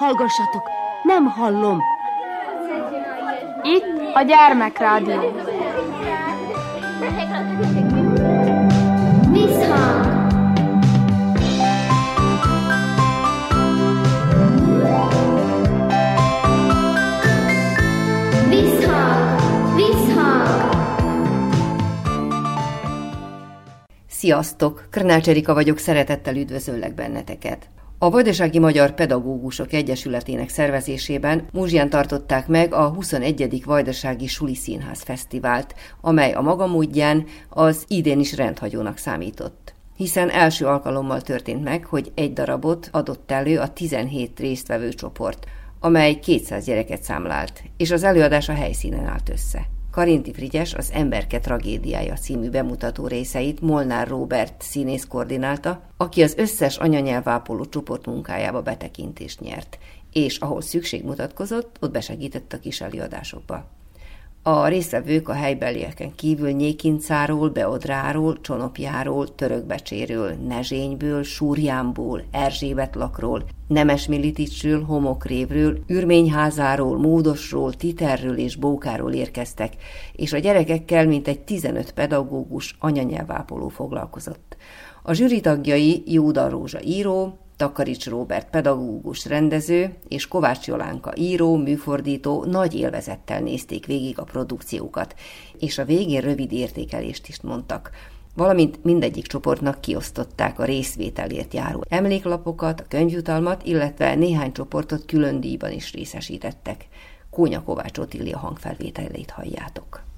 Hallgassatok, nem hallom. Itt a gyermekrádió. Visszhang! Visszhang! Visszhang! Sziasztok! Krnács Erika vagyok, szeretettel üdvözöllek benneteket. A Vajdasági Magyar Pedagógusok Egyesületének szervezésében Múzsián tartották meg a 21. Vajdasági Suli Színház Fesztivált, amely a maga módján az idén is rendhagyónak számított hiszen első alkalommal történt meg, hogy egy darabot adott elő a 17 résztvevő csoport, amely 200 gyereket számlált, és az előadás a helyszínen állt össze. Karinti Frigyes az Emberke tragédiája című bemutató részeit Molnár Robert színész koordinálta, aki az összes anyanyelvápoló csoport munkájába betekintést nyert, és ahol szükség mutatkozott, ott besegített a kis előadásokba. A résztvevők a helybelieken kívül Nyékincáról, Beodráról, Csonopjáról, Törökbecséről, Nezsényből, Súrjánból, Erzsébetlakról, Nemesmiliticsről, Homokrévről, Ürményházáról, Módosról, Titerről és Bókáról érkeztek, és a gyerekekkel mintegy 15 pedagógus anyanyelvápoló foglalkozott. A zsűri tagjai Jóda Rózsa író, Takarics Róbert pedagógus rendező és Kovács Jolánka író, műfordító nagy élvezettel nézték végig a produkciókat, és a végén rövid értékelést is mondtak valamint mindegyik csoportnak kiosztották a részvételért járó emléklapokat, a könyvjutalmat, illetve néhány csoportot külön díjban is részesítettek. Kónya Kovács Otília hangfelvételét halljátok.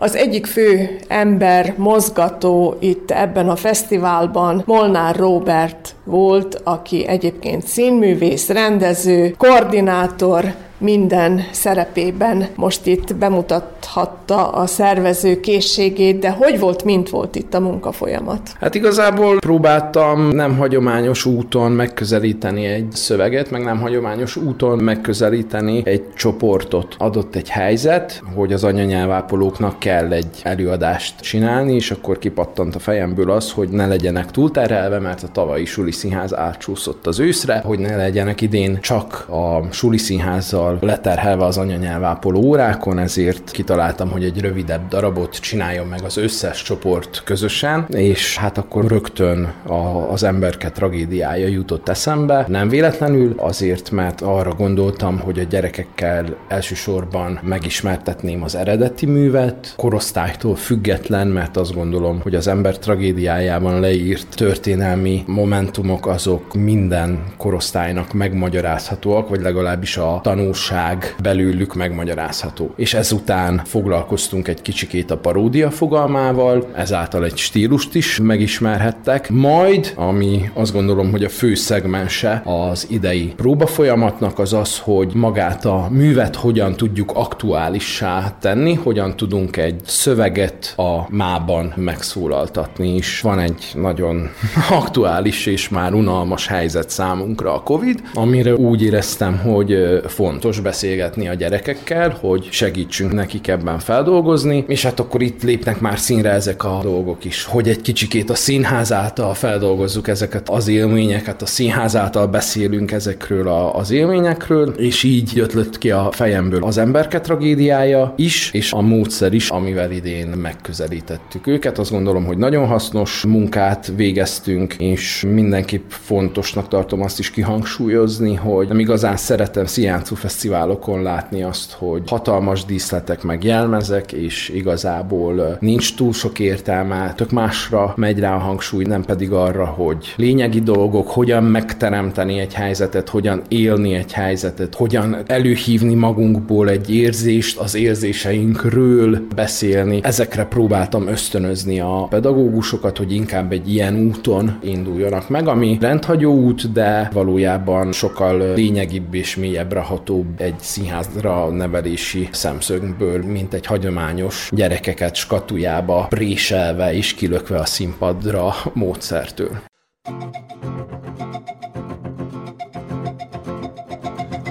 Az egyik fő ember, mozgató itt ebben a fesztiválban Molnár Robert volt, aki egyébként színművész, rendező, koordinátor, minden szerepében most itt bemutathatta a szervező készségét, de hogy volt, mint volt itt a munkafolyamat? Hát igazából próbáltam nem hagyományos úton megközelíteni egy szöveget, meg nem hagyományos úton megközelíteni egy csoportot. Adott egy helyzet, hogy az anyanyelvápolóknak kell egy előadást csinálni, és akkor kipattant a fejemből az, hogy ne legyenek túlterhelve, mert a tavalyi Suli Színház átcsúszott az őszre, hogy ne legyenek idén csak a Suli Színházzal nyelvvel leterhelve az anyanyelvápoló órákon, ezért kitaláltam, hogy egy rövidebb darabot csináljon meg az összes csoport közösen, és hát akkor rögtön a, az emberke tragédiája jutott eszembe. Nem véletlenül, azért, mert arra gondoltam, hogy a gyerekekkel elsősorban megismertetném az eredeti művet, korosztálytól független, mert azt gondolom, hogy az ember tragédiájában leírt történelmi momentumok azok minden korosztálynak megmagyarázhatóak, vagy legalábbis a tanús valóság belőlük megmagyarázható. És ezután foglalkoztunk egy kicsikét a paródia fogalmával, ezáltal egy stílust is megismerhettek, majd, ami azt gondolom, hogy a fő szegmense az idei próbafolyamatnak az az, hogy magát a művet hogyan tudjuk aktuálissá tenni, hogyan tudunk egy szöveget a mában megszólaltatni is. Van egy nagyon aktuális és már unalmas helyzet számunkra a Covid, amire úgy éreztem, hogy fontos fontos beszélgetni a gyerekekkel, hogy segítsünk nekik ebben feldolgozni, és hát akkor itt lépnek már színre ezek a dolgok is, hogy egy kicsikét a színház által feldolgozzuk ezeket az élményeket, a színház által beszélünk ezekről a, az élményekről, és így ötlött ki a fejemből az emberke tragédiája is, és a módszer is, amivel idén megközelítettük őket. Azt gondolom, hogy nagyon hasznos munkát végeztünk, és mindenképp fontosnak tartom azt is kihangsúlyozni, hogy nem igazán szeretem Sziáncu fesztiválokon látni azt, hogy hatalmas díszletek meg jelmezek, és igazából nincs túl sok értelme, tök másra megy rá a hangsúly, nem pedig arra, hogy lényegi dolgok, hogyan megteremteni egy helyzetet, hogyan élni egy helyzetet, hogyan előhívni magunkból egy érzést, az érzéseinkről beszélni. Ezekre próbáltam ösztönözni a pedagógusokat, hogy inkább egy ilyen úton induljanak meg, ami rendhagyó út, de valójában sokkal lényegibb és mélyebbre ható egy színházra nevelési szemszögből, mint egy hagyományos gyerekeket skatujába préselve és kilökve a színpadra módszertől.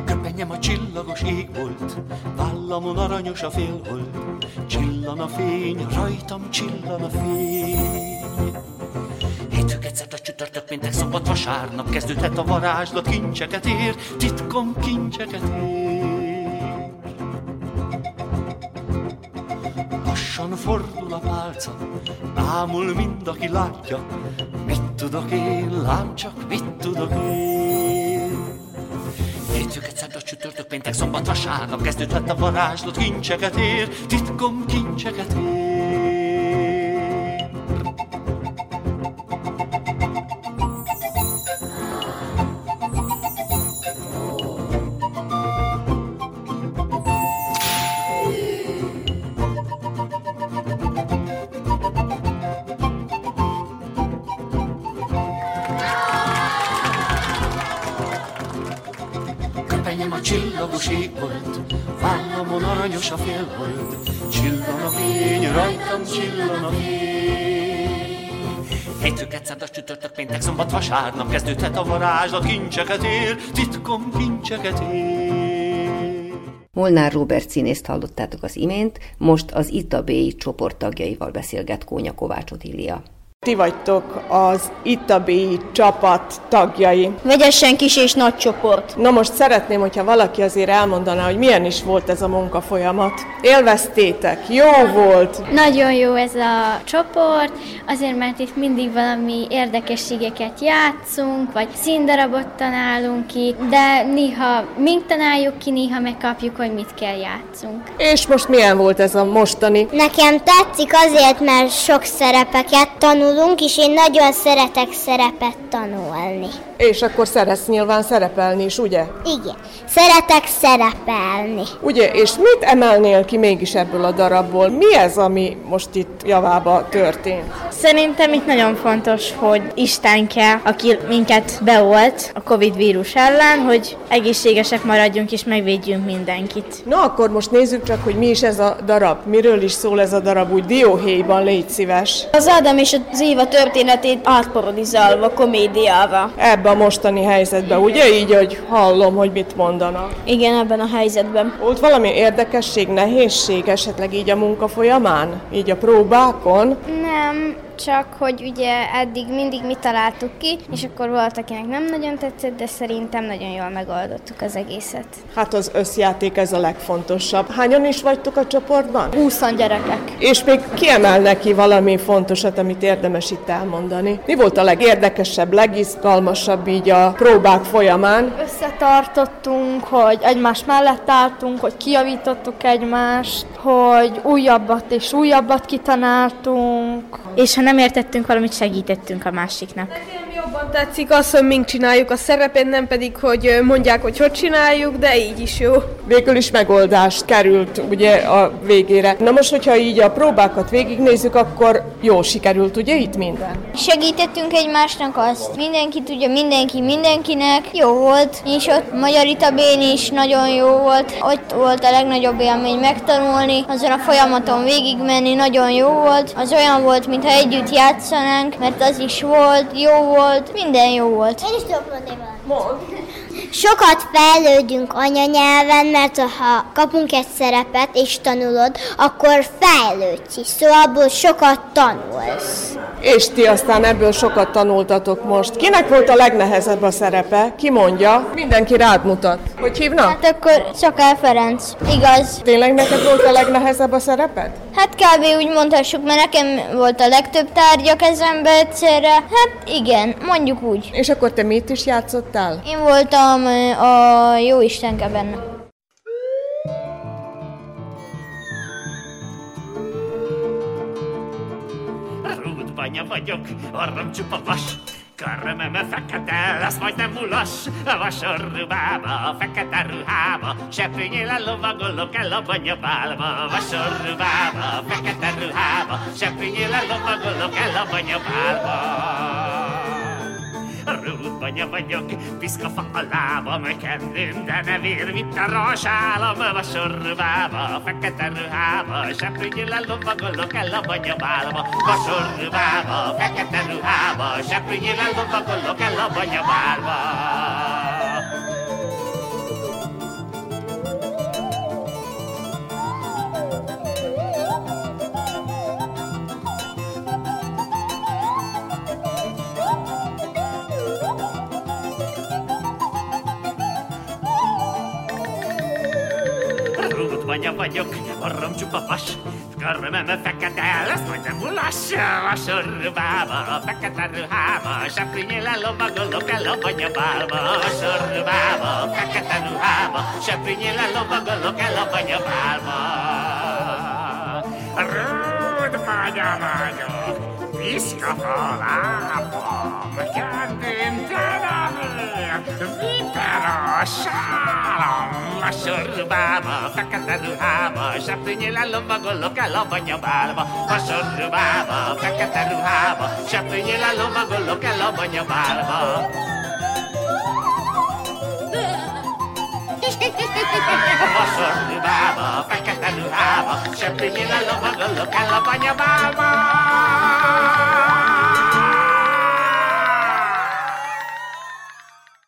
Köpenyem a csillagos ég volt, vállamon aranyos a félhold, csillan a fény, rajtam csillan a fény. Hétüket a csütörtök, péntek, szombat, vasárnap kezdődhet a varázslat, kincseket ér, titkom kincseket ér. Lassan fordul a pálca, ámul mind, aki látja, mit tudok én, lám csak mit tudok én. Hétfőket, szerda, csütörtök, péntek, szombat, vasárnap kezdődhet a varázslat, kincseket ér, titkom kincseket ér. A csillagos ég volt, vállamon aranyos a félhold, csillan a fény, rajtam csillan a fény. Hétfőket, szerda, csütörtök, péntek, szombat, vasárnap kezdődhet a varázslat, kincseket ér, titkom kincseket ér. Molnár Robert színészt hallottátok az imént, most az Itabéi csoport tagjaival beszélget Kónya Kovács Otília. Ti vagytok az Itabéi csapat tagjai. Vegyesen kis és nagy csoport. Na most szeretném, hogyha valaki azért elmondaná, hogy milyen is volt ez a munkafolyamat. Élveztétek? Jó volt? Nagyon jó ez a csoport, azért mert itt mindig valami érdekességeket játszunk, vagy színdarabot tanálunk ki, de néha mink tanáljuk ki, néha megkapjuk, hogy mit kell játszunk. És most milyen volt ez a mostani? Nekem tetszik azért, mert sok szerepeket tanulunk, és én nagyon szeretek szerepet tanulni. És akkor szeretsz nyilván szerepelni is, ugye? Igen, szeretek szerepelni. Ugye, és mit emelnél ki mégis ebből a darabból? Mi ez, ami most itt javába történt? Szerintem itt nagyon fontos, hogy Isten kell, aki minket beolt a Covid vírus ellen, hogy egészségesek maradjunk és megvédjünk mindenkit. Na akkor most nézzük csak, hogy mi is ez a darab. Miről is szól ez a darab úgy dióhéjban, légy szíves. Az Ádám és az Éva történetét átparodizálva, komédiával. Ebbe a mostani helyzetbe, ugye így, hogy hallom, hogy mit mondanak. Igen, ebben a helyzetben. Volt valami érdekesség, nehézség esetleg így a munka folyamán? Így a próbákon? Nem, csak hogy ugye eddig mindig mi találtuk ki, és akkor volt, akinek nem nagyon tetszett, de szerintem nagyon jól megoldottuk az egészet. Hát az összjáték ez a legfontosabb. Hányan is vagytok a csoportban? 20 gyerekek. És még kiemel neki valami fontosat, amit érdemes itt elmondani. Mi volt a legérdekesebb, legizgalmasabb így a próbák folyamán? Összetartottunk, hogy egymás mellett álltunk, hogy kijavítottuk egymást, hogy újabbat és újabbat kitanáltunk. És ha nem értettünk valamit, segítettünk a másiknak. Jobban tetszik az, hogy mink csináljuk a szerepét, nem pedig, hogy mondják, hogy hogy csináljuk, de így is jó. Végül is megoldást került ugye a végére. Na most, hogyha így a próbákat végignézzük, akkor jó sikerült ugye itt minden? Segítettünk egymásnak azt. Mindenki tudja, mindenki mindenkinek. Jó volt. És ott Magyar Itabén is nagyon jó volt. Ott volt a legnagyobb élmény megtanulni, azon a folyamaton végigmenni, nagyon jó volt. Az olyan volt, mintha együtt játszanánk, mert az is volt, jó volt, minden jó volt. Én is tudok mondani valamit. Sokat fejlődünk anyanyelven, mert ha kapunk egy szerepet és tanulod, akkor fejlődsz is. Szóval abból sokat tanulsz. És ti aztán ebből sokat tanultatok most. Kinek volt a legnehezebb a szerepe? Ki mondja? Mindenki rád mutat. Hogy hívnak? Hát akkor Szakály Ferenc. Igaz. Tényleg neked volt a legnehezebb a szereped? Hát kb. úgy mondhassuk, mert nekem volt a legtöbb tárgya kezembe egyszerre. Hát igen, mondjuk úgy. És akkor te mit is játszottál? Én voltam ö, a jó Istenke benne. Rúdbanya vagyok, orrom csupa vas, Körmöme fekete, lesz majd nem mulas, a vasorrubába, fekete ruhába, seprűnyélen lovagolok el a banyabálba, vasorrubába, fekete ruhába, seprűnyélen lovagolok el a banyabálba. Rúdbanya vagyok, piszkafa a lábam, kendőm, de ne vér, mint a rasállam, vasorrubába, fekete ruhába, seprűnyélen lovagolok el a banyabálba, vasorrubába, fekete ruhába, seprűnyélen lovagolok el a banyabálba. Lovanya vagyok, orrom csupa vas, karmeme fekete, lesz majd nem mulas, vasorrubába, fekete ruhába, seprűnyéle lovagolok el lovanya bálba, vasorrubába, fekete ruhába, seprűnyéle lovagolok el lovanya bálba. Rúdványa vagyok, piszka lábam, kedvén vipera sálam, a sorrubába, fekete ruhába, seprűnyéle lovagolok el a banyabálba, a sorrubába, fekete ruhába, seprűnyéle lovagolok el a banyabálba. Vasorrubába, fekete ruhába, seprűnyéle lovagolok el a banyabálba.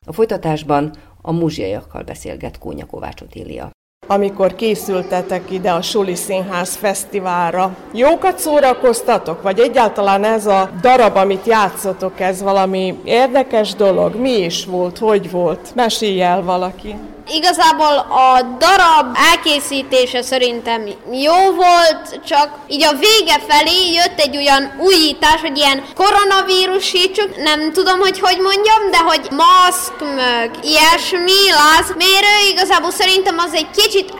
A folytatásban a muzsiaiakkal beszélget Kónya Kovács Otília. amikor készültetek ide a Suli Színház Fesztiválra. Jókat szórakoztatok? Vagy egyáltalán ez a darab, amit játszotok, ez valami érdekes dolog? Mi is volt? Hogy volt? Mesélj el valaki. Igazából a darab elkészítése szerintem jó volt, csak így a vége felé jött egy olyan újítás, hogy ilyen koronavírusítsuk, nem tudom, hogy hogy mondjam, de hogy maszk, meg ilyesmi, lázmérő, igazából szerintem az egy kicsit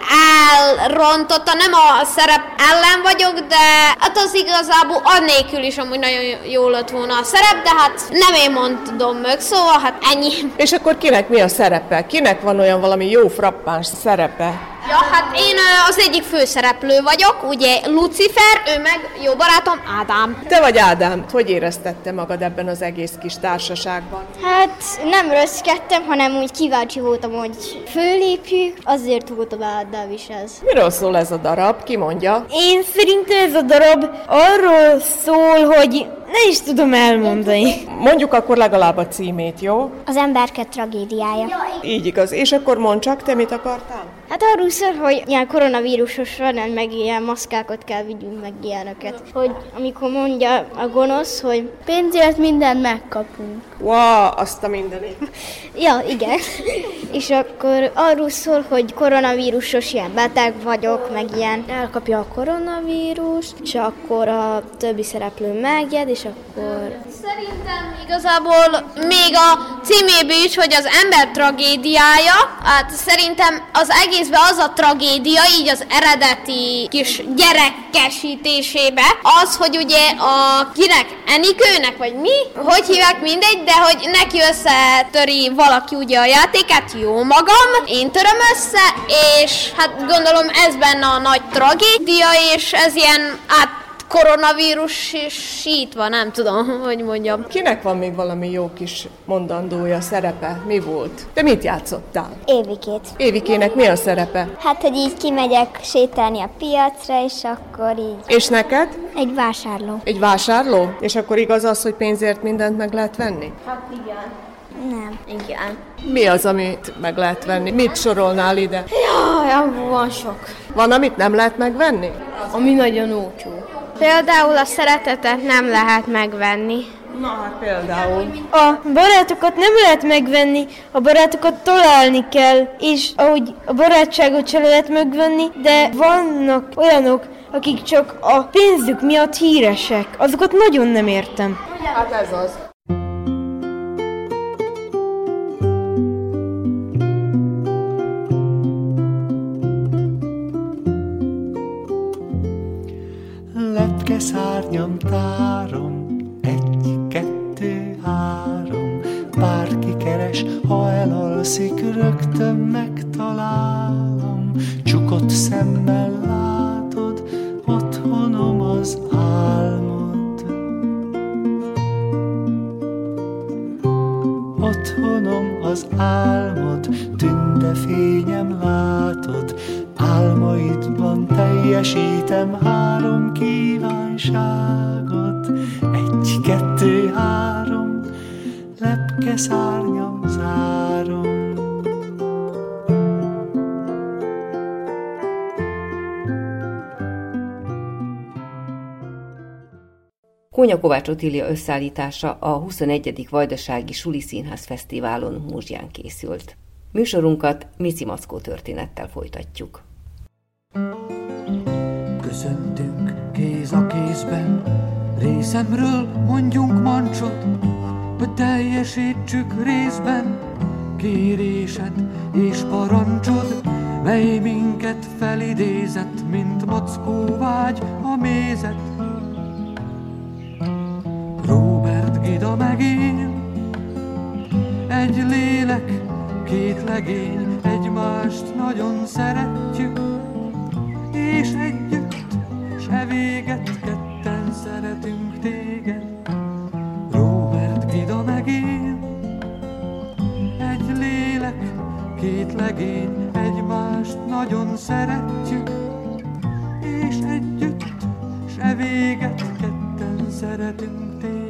elrontotta, nem a szerep ellen vagyok, de hát az igazából annélkül is amúgy nagyon jó lett volna a szerep, de hát nem én mondom meg, szóval hát ennyi. És akkor kinek mi a szerepe? Kinek van olyan valami jó frappáns szerepe? Ja, hát én az egyik főszereplő vagyok, ugye Lucifer, ő meg jó barátom Ádám. Te vagy Ádám, hogy éreztette magad ebben az egész kis társaságban? Hát nem röszkedtem, hanem úgy kíváncsi voltam, hogy fölépjük, azért voltam Ádám is ez. Miről szól ez a darab? Ki mondja? Én szerintem ez a darab arról szól, hogy ne is tudom elmondani. Mondjuk akkor legalább a címét, jó? Az emberke tragédiája. Így igaz. És akkor mondd csak, te mit akartál? Hát arról szól, hogy ilyen koronavírusos van, meg ilyen maszkákat kell vigyünk, meg ilyeneket. Hogy amikor mondja a gonosz, hogy Pénzért mindent megkapunk. Wow, azt a mindenit. ja, igen. És akkor arról szól, hogy koronavírusos ilyen beteg vagyok, meg ilyen. Elkapja a koronavírus, és akkor a többi szereplő megjed, és akkor... Szerintem igazából még a címéből is, hogy az ember tragédiája, hát szerintem az egészben az a tragédia, így az eredeti kis gyerekesítésébe, az, hogy ugye a kinek Enikőnek, vagy mi? Hogy hívják mindegy, de hogy neki összetöri valaki ugye a játékát, jó magam, én töröm össze, és hát gondolom ez benne a nagy tragédia, és ez ilyen át koronavírus sítva, nem tudom, hogy mondjam. Kinek van még valami jó kis mondandója, szerepe? Mi volt? Te mit játszottál? Évikét. Évikének mi a szerepe? Hát, hogy így kimegyek sétálni a piacra, és akkor így. És neked? Egy vásárló. Egy vásárló? És akkor igaz az, hogy pénzért mindent meg lehet venni? Hát igen. Nem. Igen. Mi az, amit meg lehet venni? Mit sorolnál ide? Jaj, van sok. Van, amit nem lehet megvenni? Ami nagyon olcsó. Például a szeretetet nem lehet megvenni. Na hát például. A barátokat nem lehet megvenni, a barátokat találni kell, és ahogy a barátságot sem lehet megvenni, de vannak olyanok, akik csak a pénzük miatt híresek. Azokat nagyon nem értem. Hát ez az. Lepke szárnyam tárom, egy, kettő, három. Bárki keres, ha elalszik, rögtön megtalálom. Csukott szemmel látod, otthonom az álmod. Otthonom az álmod, tündefényem látod, Álmaidban teljesítem három kívánságot. Egy, kettő, három, lepke szárnyam zárom. Kónya Kovács Otília összeállítása a 21. Vajdasági Suli Színház Fesztiválon Múzsján készült. Műsorunkat Mici Mackó történettel folytatjuk. Köszöntünk kéz a kézben, részemről mondjunk mancsot, hogy teljesítsük részben kérésed és parancsod, mely minket felidézett, mint mackó vágy a mézet. Robert Gida megél, egy lélek, két legény, egymást nagyon szeretjük, és együtt, se véget ketten szeretünk téged. Robert Gida megél, egy lélek, két legény, egymást nagyon szeretjük, és együtt, se véget ketten szeretünk téged.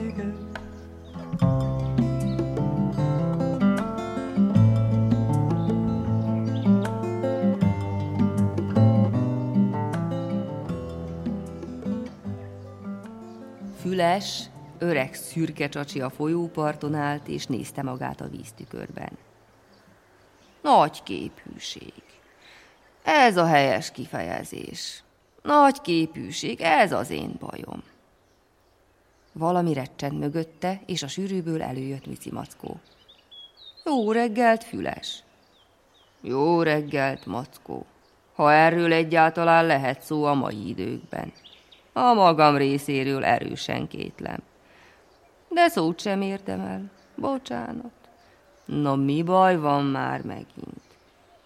Füles, öreg szürke csacsi a folyóparton állt, és nézte magát a víztükörben. Nagy képűség. Ez a helyes kifejezés. Nagy képűség, ez az én bajom. Valami recsent mögötte, és a sűrűből előjött Mici Mackó. Jó reggelt, Füles! Jó reggelt, Mackó! Ha erről egyáltalán lehet szó a mai időkben. A magam részéről erősen kétlem. De szót sem értem el. Bocsánat. Na mi baj van már megint?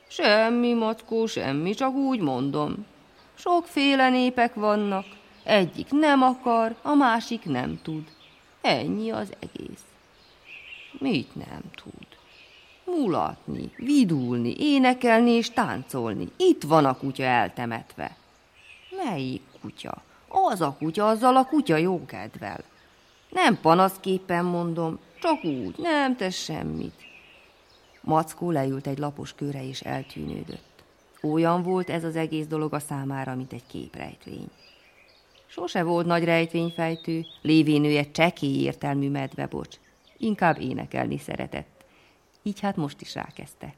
Semmi, Mackó, semmi, csak úgy mondom. Sokféle népek vannak. Egyik nem akar, a másik nem tud. Ennyi az egész. Mit nem tud? Mulatni, vidulni, énekelni és táncolni. Itt van a kutya eltemetve. Melyik kutya? Az a kutya, azzal a kutya jókedvel. Nem panaszképpen mondom, csak úgy, nem tesz semmit. Mackó leült egy lapos köre és eltűnődött. Olyan volt ez az egész dolog a számára, mint egy képrejtvény. Sose volt nagy rejtvényfejtő, lévénője csekély értelmű medvebocs. Inkább énekelni szeretett. Így hát most is rákezdte.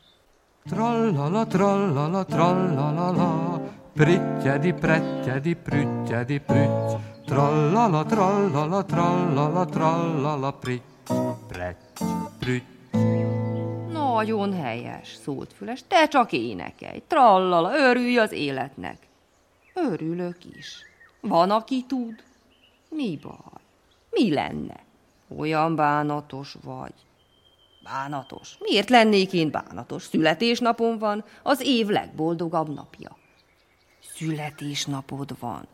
Trallala, trallala, trallala, prittyedi, prettyedi, prüttyedi, prütty. Trallala, trallala, trallala, trallala, pritty, pretty, prütty. Nagyon helyes, szólt Füles, te csak énekelj. Trallala, örülj az életnek. Örülök is. Van, aki tud. Mi baj? Mi lenne? Olyan bánatos vagy. Bánatos. Miért lennék én bánatos? Születésnapom van, az év legboldogabb napja. Születésnapod van.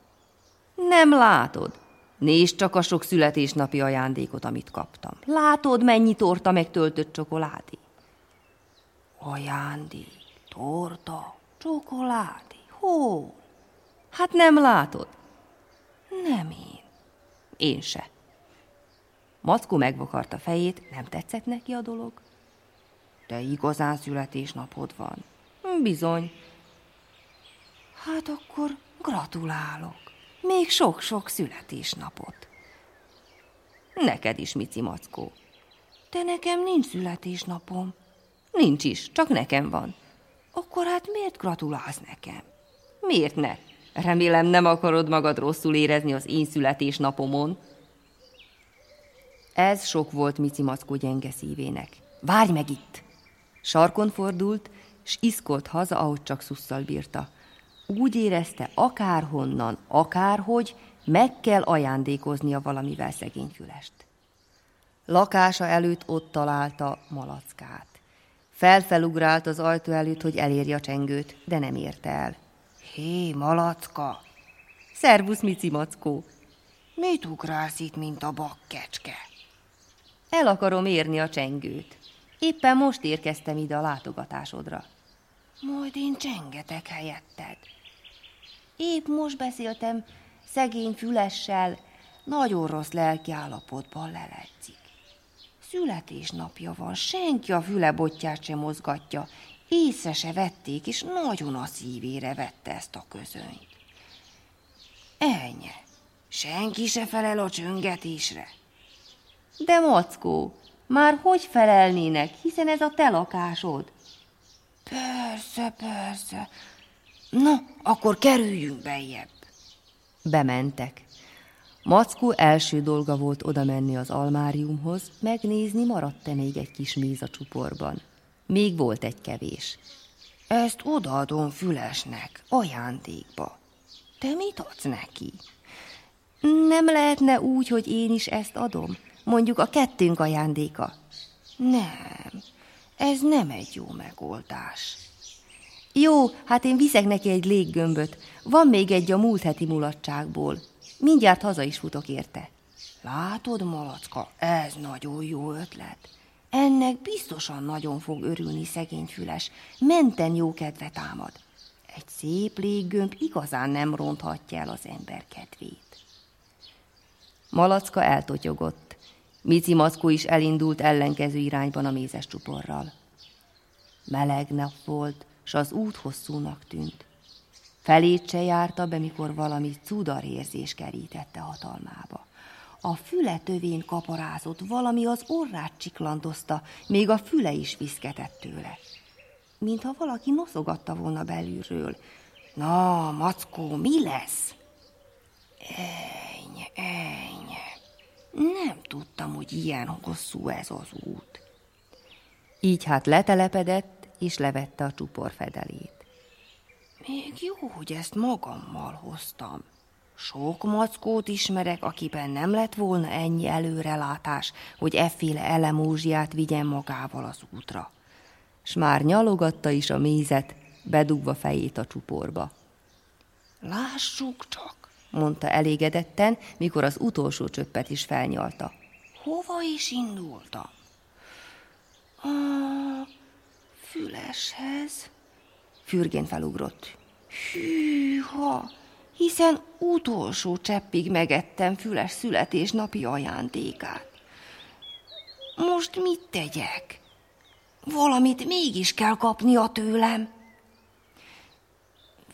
Nem látod? Nézd csak a sok születésnapi ajándékot, amit kaptam. Látod, mennyi torta megtöltött csokoládé? Ajándék, torta, csokoládé. Hó? Hát nem látod? Nem én. Én se. Mackó megvakarta fejét, nem tetszett neki a dolog? De igazán születésnapod van. Bizony. Hát akkor gratulálok. Még sok-sok születésnapot. Neked is, Mici Mackó. De nekem nincs születésnapom. Nincs is, csak nekem van. Akkor hát miért gratulálsz nekem? Miért ne? Remélem nem akarod magad rosszul érezni az én születésnapomon. Ez sok volt Mici Mackó gyenge szívének. Várj meg itt! Sarkon fordult, s iszkolt haza, ahogy csak szusszal bírta. Úgy érezte, akárhonnan, akárhogy, meg kell ajándékoznia valamivel szegény fülest. Lakása előtt ott találta malackát. Felfelugrált az ajtó előtt, hogy elérje a csengőt, de nem érte el. Hé, malacka! Szervusz, Mici Mackó! Mit ugrálsz itt, mint a bakkecske? El akarom érni a csengőt. Éppen most érkeztem ide a látogatásodra. Majd én csengetek helyetted. Épp most beszéltem szegény fülessel, nagyon rossz lelki állapotban. Születésnapja van, senki a fülebotját sem mozgatja, észre se vették, és nagyon a szívére vette ezt a közönyt. Ennyi. Senki se felel a csöngetésre. De Mackó, már hogy felelnének, hiszen ez a te lakásod? Persze, persze. Na, akkor kerüljünk bejebb. Bementek. Mackó első dolga volt oda menni az almáriumhoz, megnézni, maradt-e még egy kis méz a csuporban. Még volt egy kevés. Ezt odaadom Fülesnek, ajándékba. Te mit adsz neki? Nem lehetne úgy, hogy én is ezt adom? Mondjuk a kettőnk ajándéka. Nem, ez nem egy jó megoldás. Jó, hát én viszek neki egy léggömböt. Van még egy a múlt heti mulatságból. Mindjárt haza is futok érte. Látod, malacka, ez nagyon jó ötlet. Ennek biztosan nagyon fog örülni szegény füles. Menten jó kedve támad. Egy szép léggömb igazán nem ronthatja el az ember kedvét. Malacka eltotyogott. Mici Mackó is elindult ellenkező irányban a mézes csuporral. Meleg nap volt, s az út hosszúnak tűnt. Felét se járta be, mikor valami cudarérzés kerítette hatalmába. A füle tövén kaparázott, valami az orrát csiklandozta, még a füle is viszketett tőle. Mintha valaki noszogatta volna belülről. Na, Mackó, mi lesz? Eny, eny. Nem tudtam, hogy ilyen hosszú ez az út. Így hát letelepedett, és levette a csupor fedelét. Még jó, hogy ezt magammal hoztam. Sok mackót ismerek, akiben nem lett volna ennyi előrelátás, hogy efféle elemózsiát vigyen magával az útra. S már nyalogatta is a mézet, bedugva fejét a csuporba. Lássuk csak, mondta elégedetten, mikor az utolsó csöppet is felnyalta. Hova is indultam? A füleshez. Fürgén felugrott. Hűha, hiszen utolsó cseppig megettem füles születésnapi ajándékát. Most mit tegyek? Valamit mégis kell kapnia tőlem.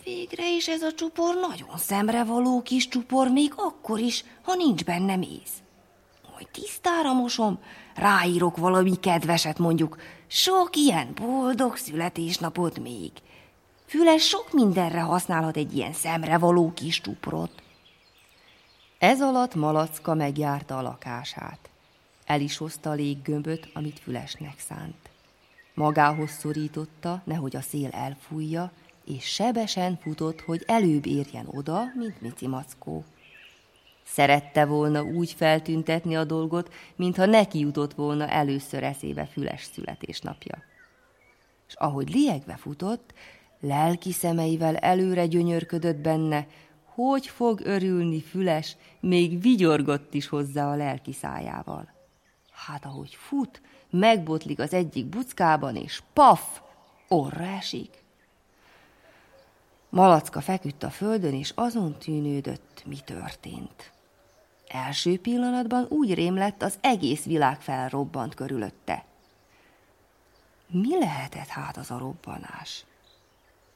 Végre is ez a csupor nagyon szemrevaló kis csupor, még akkor is, ha nincs benne méz. Majd tisztára mosom, ráírok valami kedveset mondjuk, sok ilyen boldog születésnapot még. Füles sok mindenre használhat egy ilyen szemrevaló kis csuprot. Ez alatt Malacka megjárta a lakását. El is hozta a léggömböt, amit Fülesnek szánt. Magához szorította, nehogy a szél elfújja, és sebesen futott, hogy előbb érjen oda, mint Mici Mackó. Szerette volna úgy feltüntetni a dolgot, mintha neki jutott volna először eszébe Füles születésnapja. És ahogy liegve futott, lelki szemeivel előre gyönyörködött benne, hogy fog örülni Füles, még vigyorgott is hozzá a lelki szájával. Hát ahogy fut, megbotlik az egyik buckában, és paf, orra esik. Malacka feküdt a földön, és azon tűnődött, mi történt. Első pillanatban úgy rém lett, az egész világ felrobbant körülötte. Mi lehetett hát az a robbanás?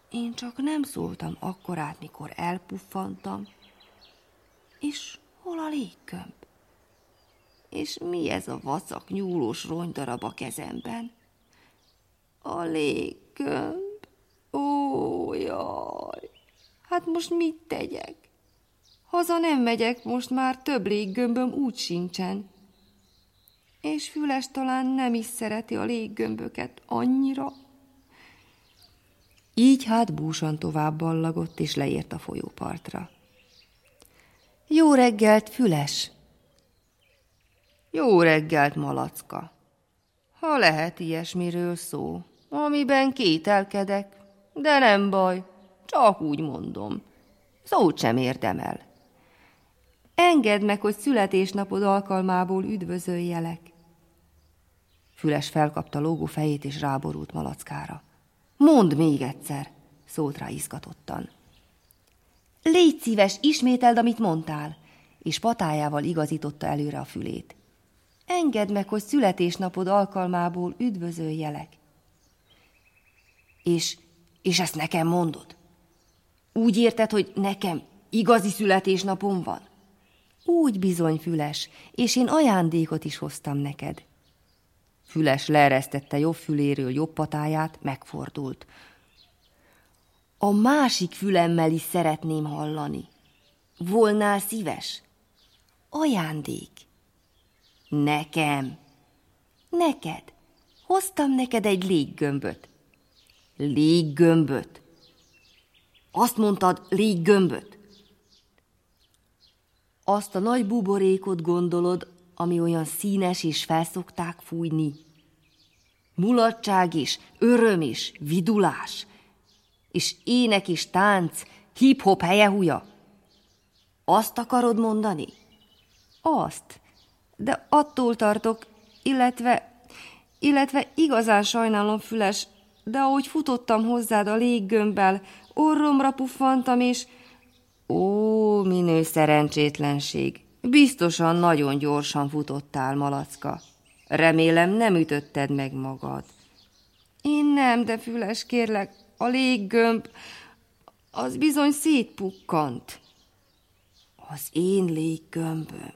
Én csak nem szóltam akkorát, mikor elpuffantam. És hol a légkömb? És mi ez a vacak nyúlós rongydarab a kezemben? A légkömb. Ó, jaj! Hát most mit tegyek? Haza nem megyek, most már több léggömböm úgy sincsen. És Füles talán nem is szereti a léggömböket annyira. Így hát búsan tovább ballagott, és leért a folyópartra. Jó reggelt, Füles! Jó reggelt, Malacka! Ha lehet ilyesmiről szó, amiben kételkedek, de nem baj, csak úgy mondom. Szót sem érdemel. Engedd meg, hogy születésnapod alkalmából üdvözöljelek. Füles felkapta lógó fejét és ráborult malackára. Mondd még egyszer, szólt rá izgatottan. Légy szíves, ismételd, amit mondtál, és patájával igazította előre a fülét. Engedd meg, hogy születésnapod alkalmából üdvözöljelek. És, és ezt nekem mondod? Úgy érted, hogy nekem igazi születésnapom van? Úgy bizony, Füles, és én ajándékot is hoztam neked. Füles leeresztette jobb füléről jobb patáját, megfordult. A másik fülemmel is szeretném hallani. Volnál szíves? Ajándék. Nekem. Neked. Hoztam neked egy léggömböt. Léggömböt. Azt mondtad, léggömböt. Azt a nagy buborékot gondolod, ami olyan színes és felszokták fújni. Mulatság is, öröm is, vidulás, és ének is tánc, hip-hop helyehuja. Azt akarod mondani? Azt. De attól tartok, illetve, illetve igazán sajnálom, Füles, de ahogy futottam hozzád a léggömbbel, orromra puffantam, és... Ó, minő szerencsétlenség! Biztosan nagyon gyorsan futottál, malacka. Remélem nem ütötted meg magad. Én nem, de Füles, kérlek, a léggömb, az bizony szétpukkant. Az én léggömböm.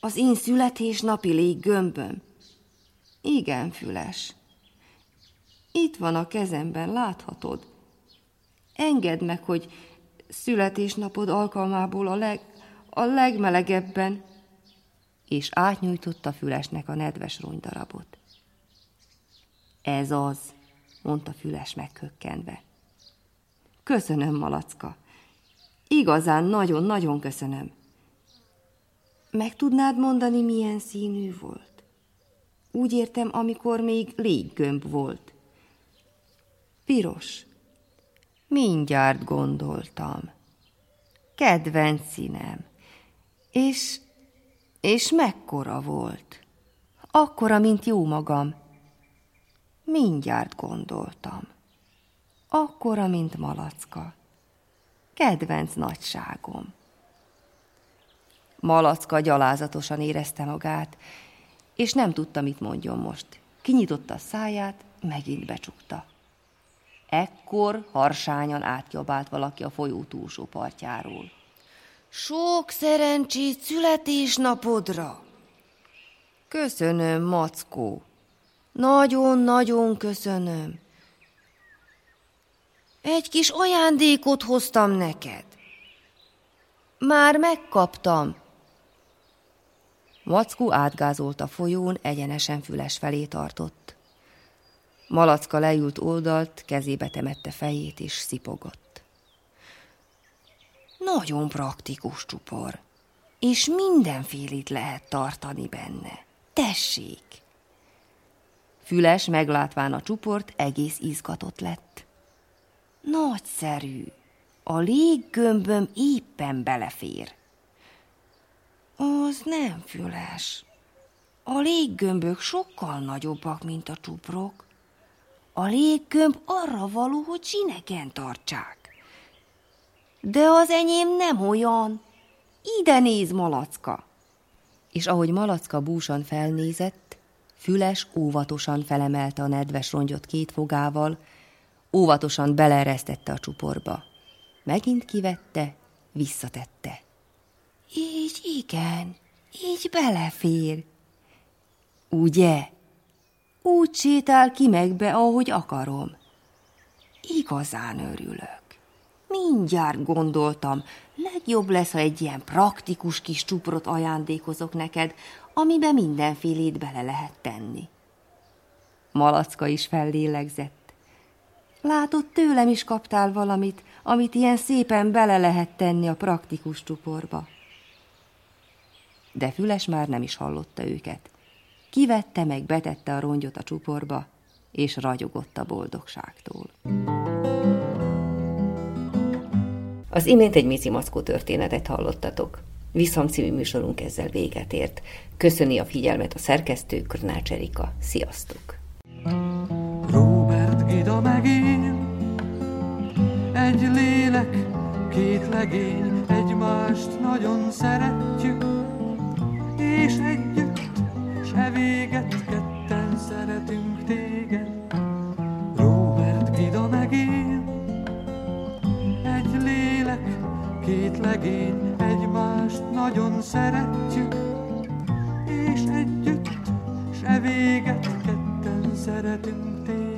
Az én születésnapi léggömböm. Igen, Füles. Itt van a kezemben, láthatod. Engedd meg, hogy születésnapod alkalmából a, leg, a legmelegebben, és átnyújtotta Fülesnek a nedves rongydarabot. Ez az, mondta Füles meghökkenve. Köszönöm, malacka. Igazán nagyon-nagyon köszönöm. Meg tudnád mondani, milyen színű volt? Úgy értem, amikor még léggömb volt. Piros. Mindjárt gondoltam. Kedvenc színem. És, és mekkora volt? Akkora, mint jó magam. Mindjárt gondoltam. Akkora, mint malacka. Kedvenc nagyságom. Malacka gyalázatosan érezte magát, és nem tudta, mit mondjon most. Kinyitotta a száját, megint becsukta. Ekkor harsányan átjabált valaki a folyó túlsó partjáról. Sok szerencsét születésnapodra! Köszönöm, Mackó. Nagyon-nagyon köszönöm. Egy kis ajándékot hoztam neked. Már megkaptam. Mackó átgázolt a folyón, egyenesen füles felé tartott. Malacka leült oldalt, kezébe temette fejét és szipogott. Nagyon praktikus csupor, és mindenfélét lehet tartani benne. Tessék! Füles meglátván a csuport egész izgatott lett. Nagyszerű! A léggömböm éppen belefér. Az nem füles. A léggömbök sokkal nagyobbak, mint a csuprok. A léggömb arra való, hogy zsinegen tartsák. De az enyém nem olyan. Ide néz, malacka! És ahogy malacka búsan felnézett, Füles óvatosan felemelte a nedves rongyot két fogával, óvatosan beleresztette a csuporba. Megint kivette, visszatette. Így igen, így belefér. Ugye? Úgy sétál ki meg be, ahogy akarom. Igazán örülök. Mindjárt gondoltam, legjobb lesz, ha egy ilyen praktikus kis csuprot ajándékozok neked, amiben mindenfélét bele lehet tenni. Malacka is fellélegzett. Látod, tőlem is kaptál valamit, amit ilyen szépen bele lehet tenni a praktikus csuporba. De Füles már nem is hallotta őket. Kivette meg, betette a rongyot a csuporba, és ragyogott a boldogságtól. Az imént egy Mici Maszkó történetet hallottatok. Viszont című műsorunk ezzel véget ért. Köszöni a figyelmet a szerkesztő Krnács Erika. Sziasztok! Robert Gida meg én, egy lélek, két legény, egymást nagyon szeretjük, és együtt, se véget, ketten szeretünk téged. Robert Gida meg én, egy lélek, két legény, egymást nagyon szeretjük, és együtt, se véget, ketten szeretünk téged.